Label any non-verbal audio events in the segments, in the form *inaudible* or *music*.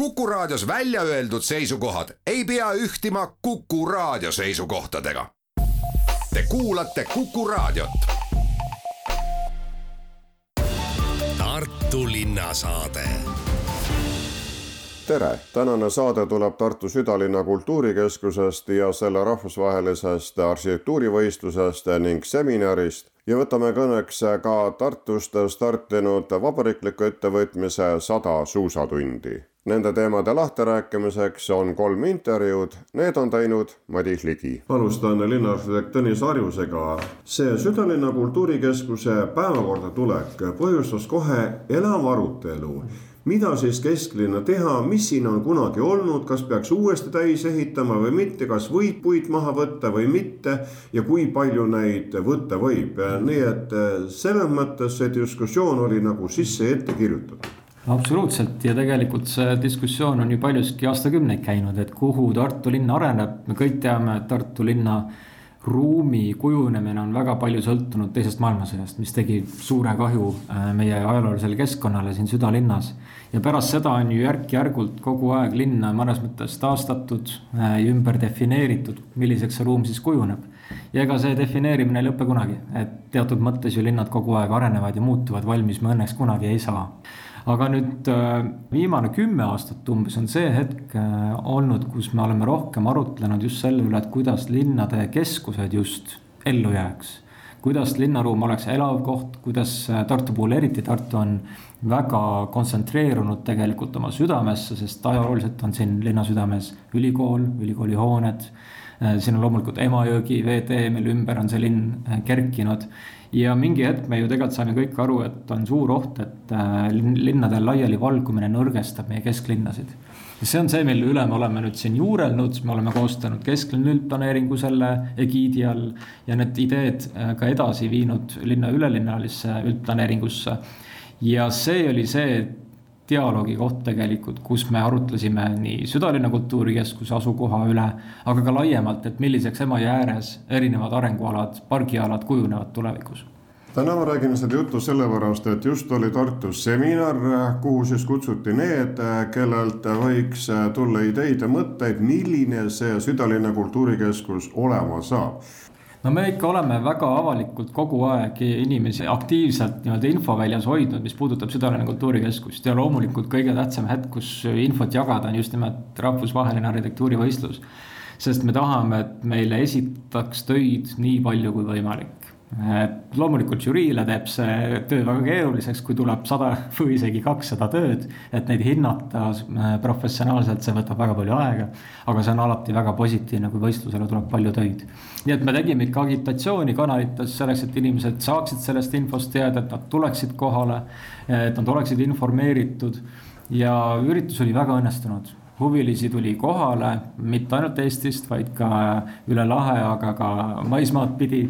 Kuku Raadios välja öeldud seisukohad ei pea ühtima Kuku Raadio seisukohtadega. Te kuulate Kuku Raadiot. Tartu linnasaade tere, tänane saade tuleb Tartu südalinna kultuurikeskusest ja selle rahvusvahelisest arhitektuurivõistlusest ning seminarist ja võtame kõneks ka Tartust startinud vabariikliku ettevõtmise sada suusatundi. Nende teemade lahtirääkimiseks on kolm intervjuud, need on teinud Madis Ligi. alustan linnaarhitekt Tõnis Harjusega. see südalinna kultuurikeskuse päevakorda tulek põhjustas kohe elava arutelu mida siis kesklinna teha, mis siin on kunagi olnud, kas peaks uuesti täis ehitama või mitte, kas võib puid maha võtta või mitte? Ja kui palju neid võtta võib, nii et eh, selles mõttes see diskussioon oli nagu sisse ette kirjutatud absoluutselt ja tegelikult see diskussioon on ju paljuski aastakümneid käinud, et kuhu Tartu linn areneb, me kõik teame, et Tartu linna ruumi kujunemine on väga palju sõltunud teisest maailmasõjast, mis tegi suure kahju äh, meie ajaloolisele keskkonnale siin südalinnas. ja pärast seda on ju järk-järgult kogu aeg linna mõnes mõttes taastatud äh, ja ümber defineeritud, milliseks see ruum siis kujuneb. ja ega see defineerimine ei lõpe kunagi, et teatud mõttes ju linnad kogu aeg arenevad ja muutuvad, valmis me õnneks kunagi ei saa aga nüüd äh, viimane kümme aastat umbes on see hetk äh, olnud, kus me oleme rohkem arutlenud just selle üle, et kuidas linnade keskused just ellu jääks. kuidas linnaruum oleks elav koht, kuidas äh, Tartu puhul eriti, Tartu on väga kontsentreerunud tegelikult oma südamesse, sest ajalooliselt on siin linna südames ülikool, ülikooli hooned. siin on loomulikult Emajõgi veetee, mille ümber on see linn kerkinud ja mingi hetk me ju tegelikult saime kõik aru, et on suur oht, et äh, linnade laialivalgumine nõrgestab meie kesklinnasid. ja see on see, mille üle me oleme nüüd siin juurelnud, me oleme koostanud kesklinna üldplaneeringu selle egiidi all ja need ideed äh, ka edasi viinud linna ülelinnalisse üldplaneeringusse. ja see oli see dialoogi koht tegelikult, kus me arutlesime nii südalinna kultuurikeskuse asukoha üle, aga ka laiemalt, et milliseks Emajõe ääres erinevad arengualad, pargialad kujunevad tulevikus. Täna ma räägin seda juttu sellepärast, et just oli Tartus seminar, kuhu siis kutsuti need, kellelt võiks tulla ideid ja mõtteid, milline see südalinna kultuurikeskus olema saab no me ikka oleme väga avalikult kogu aeg inimesi aktiivselt nii-öelda infoväljas hoidnud, mis puudutab Südalinna kultuurikeskust ja loomulikult kõige tähtsam hetk, kus infot jagada on just nimelt rahvusvaheline arhitektuurivõistlus. sest me tahame, et meile esitaks töid nii palju kui võimalik et loomulikult žüriile teeb see töö väga keeruliseks, kui tuleb sada või isegi kakssada tööd, et neid hinnata äh, professionaalselt, see võtab väga palju aega. aga see on alati väga positiivne, kui võistlusele tuleb palju töid. nii et me tegime ikka agitatsiooni kanalites selleks, et inimesed saaksid sellest infost teada, et nad tuleksid kohale, et nad oleksid informeeritud ja üritus oli väga õnnestunud huvilisi tuli kohale, mitte ainult Eestist, vaid ka üle lahe, aga ka maismaad pidi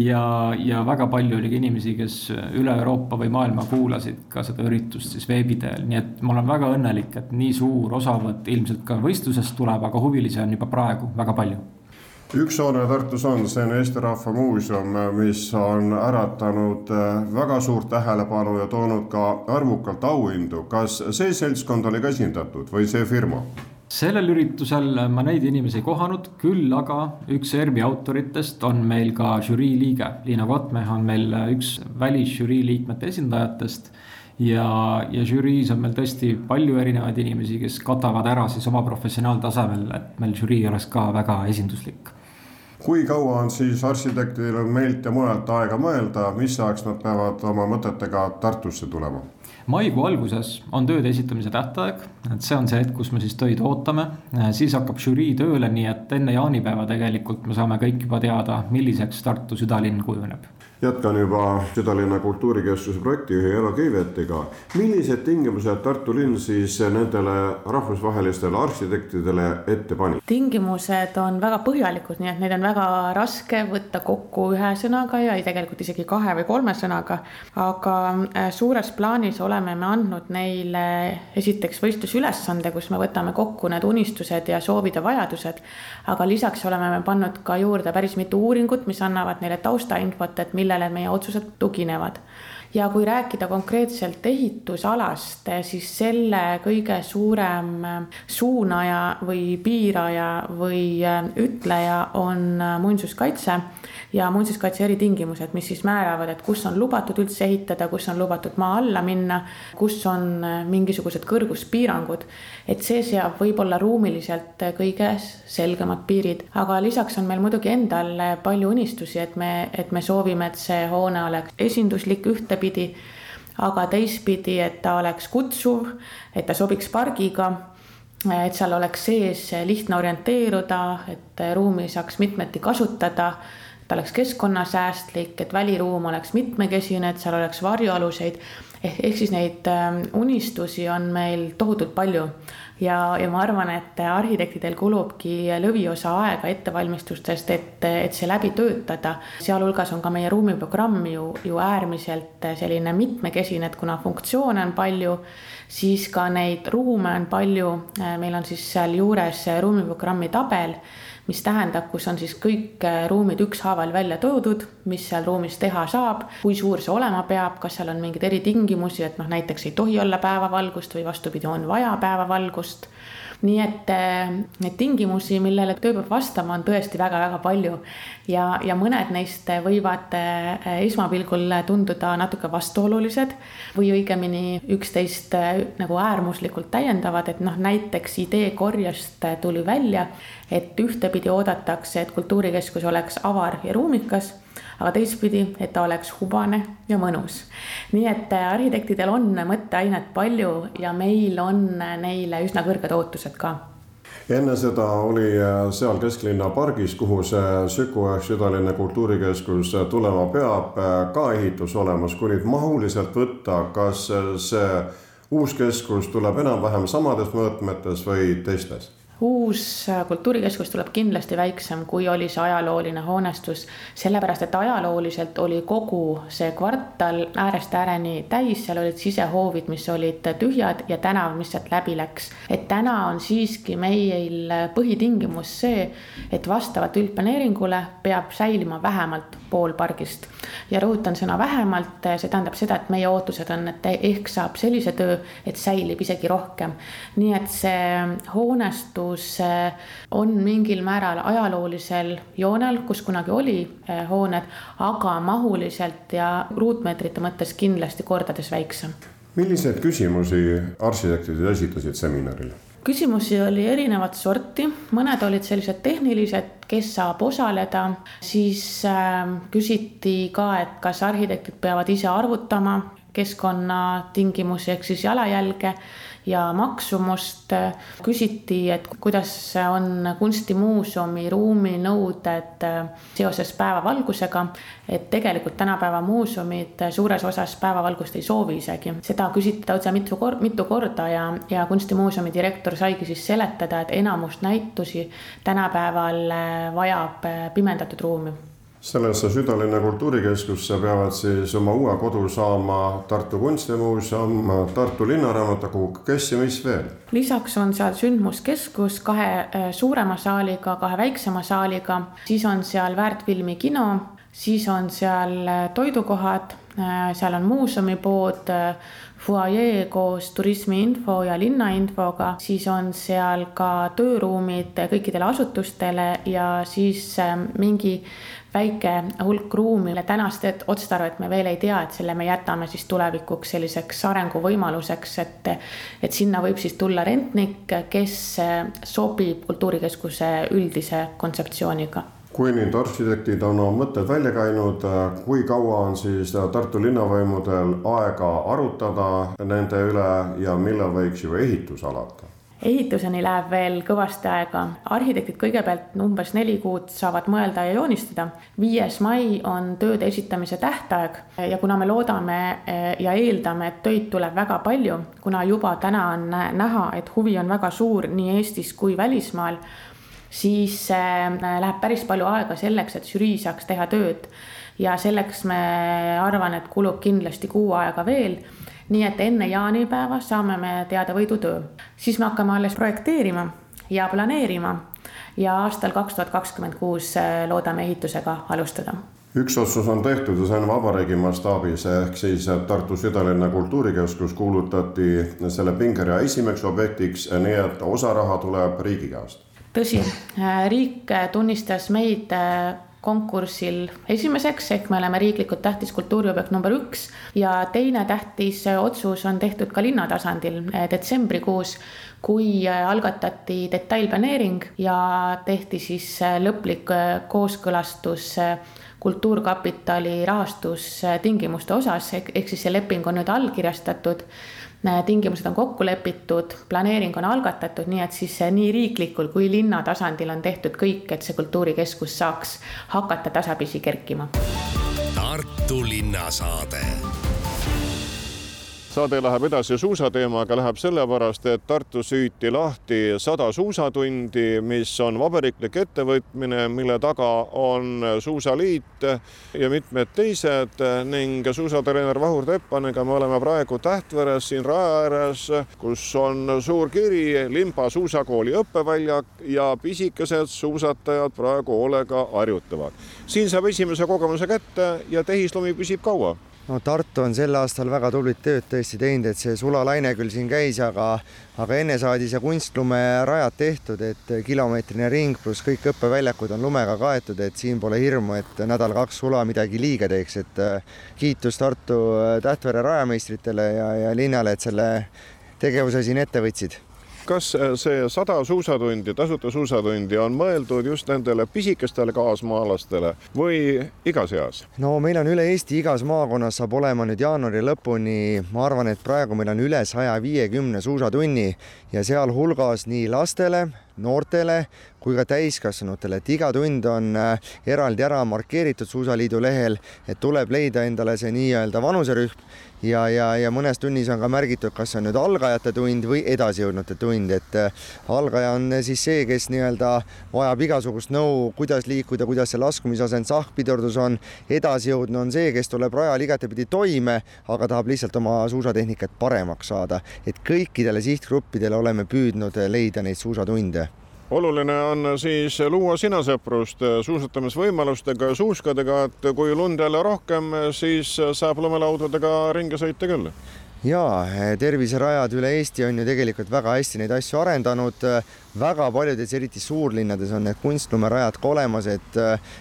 ja, ja väga palju oli ka inimesi, kes üle Euroopa või maailma kuulasid ka seda üritust siis veebi teel, nii et ma olen väga õnnelik, et nii suur osavõtt ilmselt ka võistlusest tuleb, aga huvilisi on juba praegu väga palju üks hoone Tartus on, see on Eesti Rahva Muuseum, mis on äratanud äh, väga suurt tähelepanu ja toonud ka arvukalt auhindu. kas see seltskond oli ka esindatud või see firma? Sellel üritusel ma neid inimesi ei kohanud, küll aga üks ERM-i autoritest on meil ka žürii liige. Liina Kotmeh on meil üks välisžürii liikmete esindajatest. ja, ja žüriis on meil tõesti palju erinevaid inimesi, kes katavad ära siis oma professionaaltasemel, et meil žürii oleks ka väga esinduslik kui kaua on siis arhitektidel meilt ja mujalt aega mõelda, mis ajaks nad peavad oma mõtetega Tartusse tulema? Maikuu alguses on tööde esitamise tähtaeg, et see on see hetk, kus me siis töid ootame. siis hakkab žürii tööle, nii et enne jaanipäeva tegelikult me saame kõik juba teada, milliseks Tartu südalinn kujuneb jätkan juba südalinna kultuurikeskuse projektijuhi Elo Keivetiga. millised tingimused Tartu linn siis nendele rahvusvahelistele arhitektidele ette pani? tingimused on väga põhjalikud, nii et neid on väga raske võtta kokku ühe sõnaga ja tegelikult isegi kahe või kolme sõnaga. aga äh, suures plaanis oleme me andnud neile esiteks võistlusülesande, kus me võtame kokku need unistused ja soovid ja vajadused. aga lisaks oleme me pannud ka juurde päris mitu uuringut, mis annavad neile taustainfot, et millele millele meie otsused tuginevad. Ja kui rääkida konkreetselt ehitusalast, siis selle kõige suurem suunaja või piiraja või ütleja on muinsuskaitse ja muinsuskaitse eritingimused, mis siis määravad, et kus on lubatud üldse ehitada, kus on lubatud maa alla minna, kus on mingisugused kõrguspiirangud. et see seab võib-olla ruumiliselt kõige selgemad piirid, aga lisaks on meil muidugi endal palju unistusi, et me, et me soovime, et see hoone oleks esinduslik ühtepidi, aga teistpidi, et ta oleks kutsuv, et ta sobiks pargiga et seal oleks sees lihtne orienteeruda, et ruumi saaks mitmeti kasutada ta oleks keskkonnasäästlik, et väliruum oleks mitmekesine, et seal oleks varjualuseid. Ehk, ehk siis neid ähm, unistusi on meil tohutult palju ja, ja ma arvan, et arhitektidel kulubki lõviosa aega ettevalmistustest, et, et see läbi töötada. sealhulgas on ka meie ruumiprogramm ju, ju äärmiselt selline mitmekesine, et kuna funktsioone on palju, siis ka neid ruume on palju. meil on siis sealjuures ruumiprogrammi tabel mis tähendab, kus on siis kõik äh, ruumid ükshaaval välja toodud, mis seal ruumis teha saab, kui suur see olema peab, kas seal on mingeid eritingimusi, et noh, näiteks ei tohi olla päevavalgust või vastupidi, on vaja päevavalgust nii et äh, neid tingimusi, millele töö peab vastama, on tõesti väga-väga palju. ja, ja mõned neist võivad äh, esmapilgul tunduda natuke vastuolulised või õigemini üksteist nagu äärmuslikult täiendavad, et noh, näiteks idee korjest tuli välja et ühtepidi oodatakse, et kultuurikeskus oleks avar ja ruumikas, aga teistpidi, et ta oleks hubane ja mõnus. nii et äh, arhitektidel on mõtteainet palju ja meil on neile üsna kõrged ootused ka enne seda oli äh, seal kesklinna pargis, kuhu see Süku ehk südalinna kultuurikeskus tulema peab, äh, ka ehitus olemas. kui nüüd mahuliselt võtta, kas see uus keskus tuleb enam-vähem samades mõõtmetes või teistes? Uus äh, kultuurikeskus tuleb kindlasti väiksem, kui oli see ajalooline hoonestus, sellepärast et ajalooliselt oli kogu see kvartal äärest ääreni täis, seal olid sisehoovid, mis olid tühjad ja tänav, mis sealt läbi läks. et täna on siiski meil põhitingimus see, et vastavalt üldplaneeringule peab säilima vähemalt pool pargist. ja rõhutan sõna vähemalt, see tähendab seda, et meie ootused on, et ehk saab sellise töö, et säilib isegi rohkem. nii et see hoonestus kus on mingil määral ajaloolisel joonel, kus kunagi oli eh, hooned, aga mahuliselt ja ruutmeetrite mõttes kindlasti kordades väiksem. milliseid küsimusi arhitektid esitasid seminaril? küsimusi oli erinevat sorti, mõned olid sellised tehnilised, kes saab osaleda, siis äh, küsiti ka, et kas arhitektid peavad ise arvutama keskkonnatingimusi ehk siis jalajälge ja maksumust. küsiti, et kuidas on kunstimuuseumi ruuminõuded seoses päevavalgusega. et tegelikult tänapäeva muuseumid suures osas päevavalgust ei soovi isegi, seda küsiti lausa mitu kord, mitu korda ja, ja kunstimuuseumi direktor saigi siis seletada, et enamus näitusi tänapäeval vajab pimendatud ruumi sellesse südalinna kultuurikeskusse peavad siis oma uue kodu saama Tartu Kunstimuuseum, Tartu Linnaraamatukogu, kes ja mis veel? lisaks on seal sündmuskeskus kahe äh, suurema saaliga, kahe väiksema saaliga, siis on seal väärtfilmi kino, siis on seal äh, toidukohad, äh, seal on muuseumipood, fuajee koos turismiinfo ja linnainfoga, siis on seal ka tööruumid kõikidele asutustele ja siis mingi väike hulk ruumi, mille tänast otstarvet me veel ei tea, et selle me jätame siis tulevikuks selliseks arenguvõimaluseks, et. et sinna võib siis tulla rentnik, kes sobib kultuurikeskuse üldise kontseptsiooniga kui nüüd arhitektid on oma mõtted välja käinud, kui kaua on siis Tartu linnavõimudel aega arutada nende üle ja millal võiks ju ehitus alata? Ehituseni läheb veel kõvasti aega. arhitektid kõigepealt umbes neli kuud saavad mõelda ja joonistada. viies mai on tööde esitamise tähtaeg ja kuna me loodame eh, ja eeldame, et töid tuleb väga palju, kuna juba täna on näha, et huvi on väga suur nii Eestis kui välismaal, siis eh, läheb päris palju aega selleks, et žürii saaks teha tööd. ja selleks me arvan, et kulub kindlasti kuu aega veel nii et enne jaanipäeva saame me teada võidutöö, siis me hakkame alles projekteerima ja planeerima ja aastal kaks tuhat kakskümmend kuus äh, loodame ehitusega alustada. Üks otsus on tehtud ja see on vabariigi mastaabis, ehk siis Tartu südalinna kultuurikeskus kuulutati selle pingerea esimeseks objektiks, nii et osa raha tuleb riigi käest. tõsi, riik tunnistas meid konkursil esimeseks, ehk me oleme riiklikult tähtis kultuuriobjekt number üks. Ja teine tähtis otsus on tehtud ka linna tasandil detsembrikuus, kui algatati detailplaneering ja tehti siis lõplik kooskõlastus kultuurkapitali rahastustingimuste osas, ehk siis see leping on nüüd allkirjastatud tingimused on kokku lepitud, planeering on algatatud, nii et siis nii riiklikul kui linna tasandil on tehtud kõik, et see kultuurikeskus saaks hakata tasapisi kerkima. Tartu linnasaade saade läheb edasi suusateemaga, läheb sellepärast, et Tartus hüüti lahti sada suusatundi, mis on vabariiklik ettevõtmine, mille taga on Suusaliit ja mitmed teised ning suusatreener Vahur Teppaniga me oleme praegu Tähtveres siin raja ääres, kus on suur kiri Limba suusakooli õppeväljak ja pisikesed suusatajad praegu hoolega harjutavad. siin saab esimese kogemuse kätte ja tehislumi püsib kaua no Tartu on sel aastal väga tublit tööd tõesti teinud, et see sulalaine küll siin käis, aga, aga enne saadi see kunstlumerajad tehtud, et kilomeetrine ring pluss kõik õppeväljakud on lumega kaetud, et siin pole hirmu, et nädal-kaks sula midagi liiga teeks, et äh, kiitus Tartu äh, Tähtvere rajameistritele ja, ja linnale, et selle tegevuse siin ette võtsid kas äh, see sada suusatundi, tasuta suusatundi on mõeldud just nendele pisikestele kaasmaalastele või igas eas? no meil on üle Eesti igas maakonnas saab olema nüüd jaanuari lõpuni, ma arvan, et praegu meil on üle saja viiekümne suusatunni ja sealhulgas nii lastele, noortele kui ka täiskasvanutele, et iga tund on äh, eraldi ära markeeritud Suusaliidu lehel, et tuleb leida endale see nii-öelda vanuserühm. Ja, ja, ja mõnes tunnis on ka märgitud, kas on nüüd algajate tund või edasijõudnute tund, et äh, algaja on siis see, kes nii-öelda vajab igasugust nõu, kuidas liikuda, kuidas see laskumisasend, sahkpidurdus on. edasijõudnu on see, kes tuleb rajal igatepidi toime, aga tahab lihtsalt oma suusatehnikat paremaks saada, et kõikidele sihtgruppidele oleme püüdnud leida neid suusatunde oluline on siis luua sinasõprust suusatamisvõimalustega ja suuskadega, et kui lund jälle rohkem, siis saab lumelaudadega ringi sõita küll jaa, terviserajad üle Eesti on ju tegelikult väga hästi neid asju arendanud. väga paljudes, eriti suurlinnades on need kunstlumerajad ka olemas, et,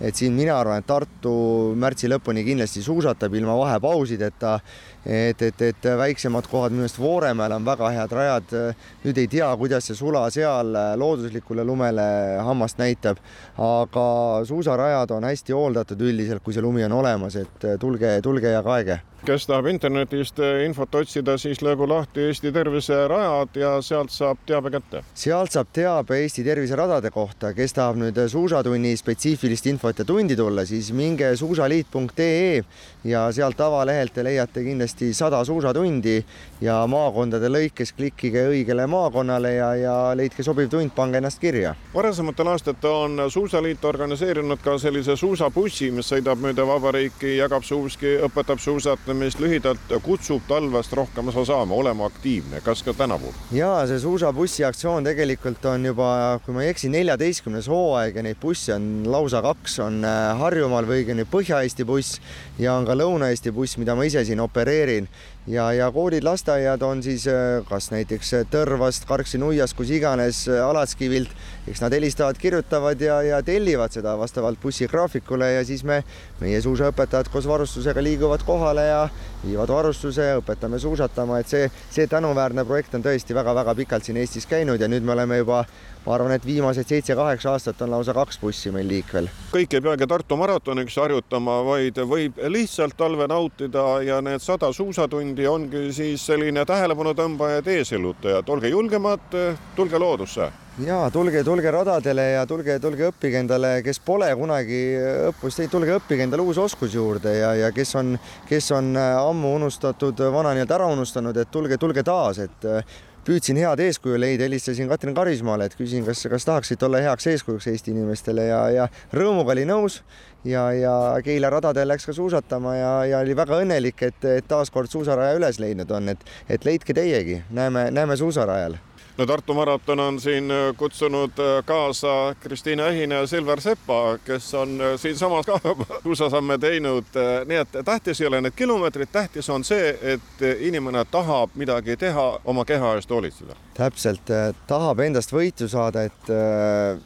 et siin mina arvan, et Tartu märtsi lõpuni kindlasti suusatab ilma vahepausideta et, et, et väiksemad kohad, minu meelest Vooremäel on väga head rajad. nüüd ei tea, kuidas see sula seal looduslikule lumele hammast näitab, aga suusarajad on hästi hooldatud üldiselt, kui see lumi on olemas, et tulge, tulge ja kaege kes tahab internetist infot otsida, siis löögu lahti Eesti terviserajad ja sealt saab teabe kätte. sealt saab teabe Eesti terviseradade kohta, kes tahab nüüd suusatunni spetsiifilist infot ja tundi tulla, siis minge suusaliit.ee ja sealt avalehelt te leiate kindlasti kindlasti sada suusatundi ja maakondade lõikes klikkige õigele maakonnale ja, ja leidke sobiv tund, pange ennast kirja. varasematel aastatel on Suusaliit organiseerinud ka sellise suusabussi, mis sõidab mööda vabariiki, jagab suuski, õpetab suusatamist, lühidalt kutsub talvest rohkem osa saama, olema aktiivne. kas ka tänavu? ja see suusabussi aktsioon tegelikult on juba, kui ma ei eksi, neljateistkümnes hooaeg ja neid busse on lausa kaks, on äh, Harjumaal või õigemini Põhja-Eesti buss ja on ka Lõuna-Eesti buss, mida ma ise siin opereerin opereerin ja, ja koolid, lasteaiad on siis äh, kas näiteks äh, Tõrvast, Karksi-Nuiast, kus iganes, äh, Alatskivilt, eks nad helistavad, kirjutavad ja, ja tellivad seda vastavalt bussigraafikule ja siis me, meie suusaõpetajad koos varustusega liiguvad kohale ja viivad varustuse, õpetame suusatama, et see, see tänuväärne projekt on tõesti väga-väga pikalt siin Eestis käinud ja nüüd me oleme juba ma arvan, et viimased seitse-kaheksa aastat on lausa kaks bussi meil liikvel. kõik ei peagi Tartu maratoniks harjutama, vaid võib lihtsalt talve nautida ja need sada suusatundi ongi siis selline tähelepanu tõmbaja, eesillutajad, olge julgemad, tulge loodusse. Ja tulge, tulge radadele ja tulge, tulge õppige endale, kes pole kunagi õppust teinud, tulge õppige endale uus oskus juurde ja, ja kes on, kes on ammu unustatud, vana nii-öelda ära unustanud, et tulge, tulge taas, et püüdsin head eeskuju leida, helistasin Katrin Karismaale, et küsin, kas, kas tahaksite olla heaks eeskujuks Eesti inimestele ja, ja rõõmuga oli nõus ja, ja Keila radadel läks ka suusatama ja, ja oli väga õnnelik, et, et taaskord suusaraja üles leidnud on, et, et leidke teiegi, näeme, näeme suusarajal no Tartu maraton on siin äh, kutsunud äh, kaasa Kristiina Ehine ja Silver Sepa, kes on äh, siinsamas ka *laughs* suusasamme teinud. nii et tähtis ei ole need kilomeetrid, tähtis on see, et inimene tahab midagi teha, oma keha eest hoolitseda. täpselt, tahab endast võitu saada, et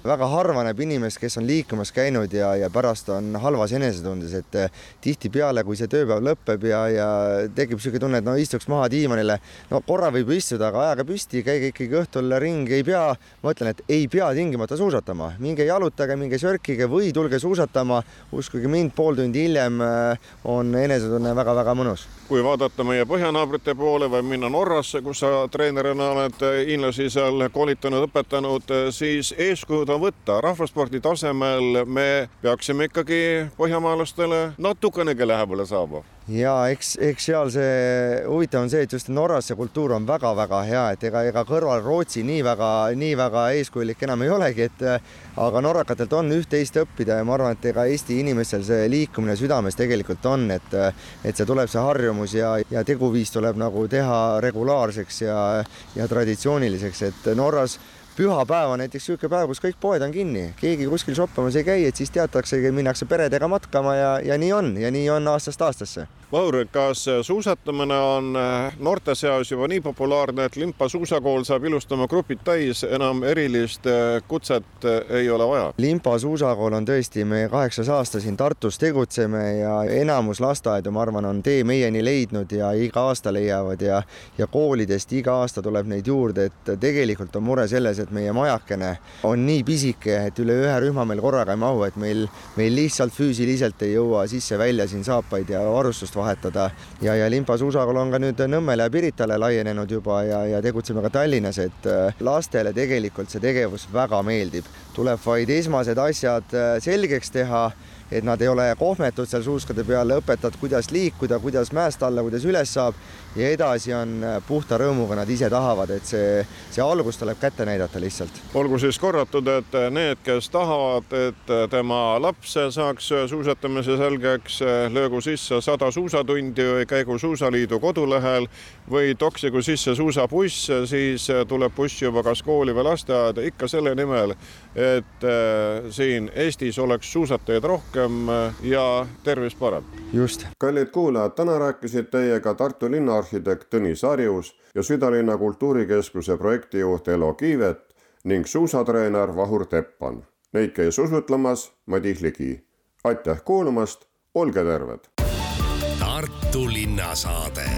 väga harva näeb inimest, kes on liikumas käinud ja, ja pärast on halvas enesetundes, et tihtipeale, kui see tööpäev lõpeb ja, ja tekib niisugune tunne, et no istuks maha diivanile, no korra võib istuda, aga ajage püsti, käige ikkagi õhtul ringi, ei pea, ma ütlen, et ei pea tingimata suusatama, minge jalutage, minge sörkige või tulge suusatama. uskuge mind, pool tundi hiljem äh, on enesetunne väga-väga mõnus. kui vaadata meie põhjanaabrite poole või minna Norrasse, kus sa treenerina oled hiinlasi seal koolitanud, õpetanud, siis eeskujud on võtta. rahvaspordi tasemel me peaksime ikkagi põhjamaalastele natukenegi lähemale saama ja eks, eks seal see huvitav on see, et just Norras see kultuur on väga-väga hea, et ega, ega kõrval Rootsi nii väga, nii väga eeskujulik enam ei olegi, et aga norrakatelt on üht-teist õppida ja ma arvan, et ega Eesti inimestel see liikumine südames tegelikult on, et et see tuleb, see harjumus ja, ja teguviis tuleb nagu teha regulaarseks ja, ja traditsiooniliseks, et Norras pühapäev on näiteks niisugune päev, kus kõik poed on kinni, keegi kuskil shoppamas ei käi, et siis teataksegi, minnakse peredega matkama ja, ja nii on ja nii on aastast aastasse Vahur, kas suusatamine on äh, noorte seas juba nii populaarne, et Limpa suusakool saab ilustama grupid täis, enam erilist äh, kutset äh, ei ole vaja? Limpa suusakool on tõesti, me kaheksas aasta siin Tartus tegutseme ja enamus lasteaedu, ma arvan, on tee meieni leidnud ja iga aasta leiavad ja ja koolidest iga aasta tuleb neid juurde, et tegelikult on mure selles, et meie majakene on nii pisike, et üle ühe rühma meil korraga ei mahu, et meil, meil lihtsalt füüsiliselt ei jõua sisse-välja siin saapaid ja varustust vahetada vahetada. Ja, ja limpa suusakool on ka nüüd Nõmmele ja Piritale laienenud juba ja, ja tegutseme ka Tallinnas, et äh, lastele tegelikult see tegevus väga meeldib, tuleb vaid esmased asjad äh, selgeks teha et nad ei ole kohmetud seal suuskade peal, õpetad, kuidas liikuda, kuidas mäest alla, kuidas üles saab ja edasi on äh, puhta rõõmuga, nad ise tahavad, et see, see algus tuleb kätte näidata lihtsalt. olgu siis korratud, et need, kes tahavad, et tema laps saaks suusatamise selgeks, löögu sisse sada suusatundi või käigu Suusaliidu kodulehel või toksigu sisse suusabuss, siis tuleb buss juba kas kooli või lasteaeda ikka selle nimel, et äh, siin Eestis oleks suusatajaid rohkem ja tervis parem. just. kallid kuulajad, täna rääkisid teiega Tartu linna arhitekt Tõnis Harjus ja südalinna kultuurikeskuse projektijuht Elo Kiivet ning suusatreener Vahur Teppan. Neid käis usutlemas Madis Ligi. aitäh kuulamast, olge terved! Tartu linnasaade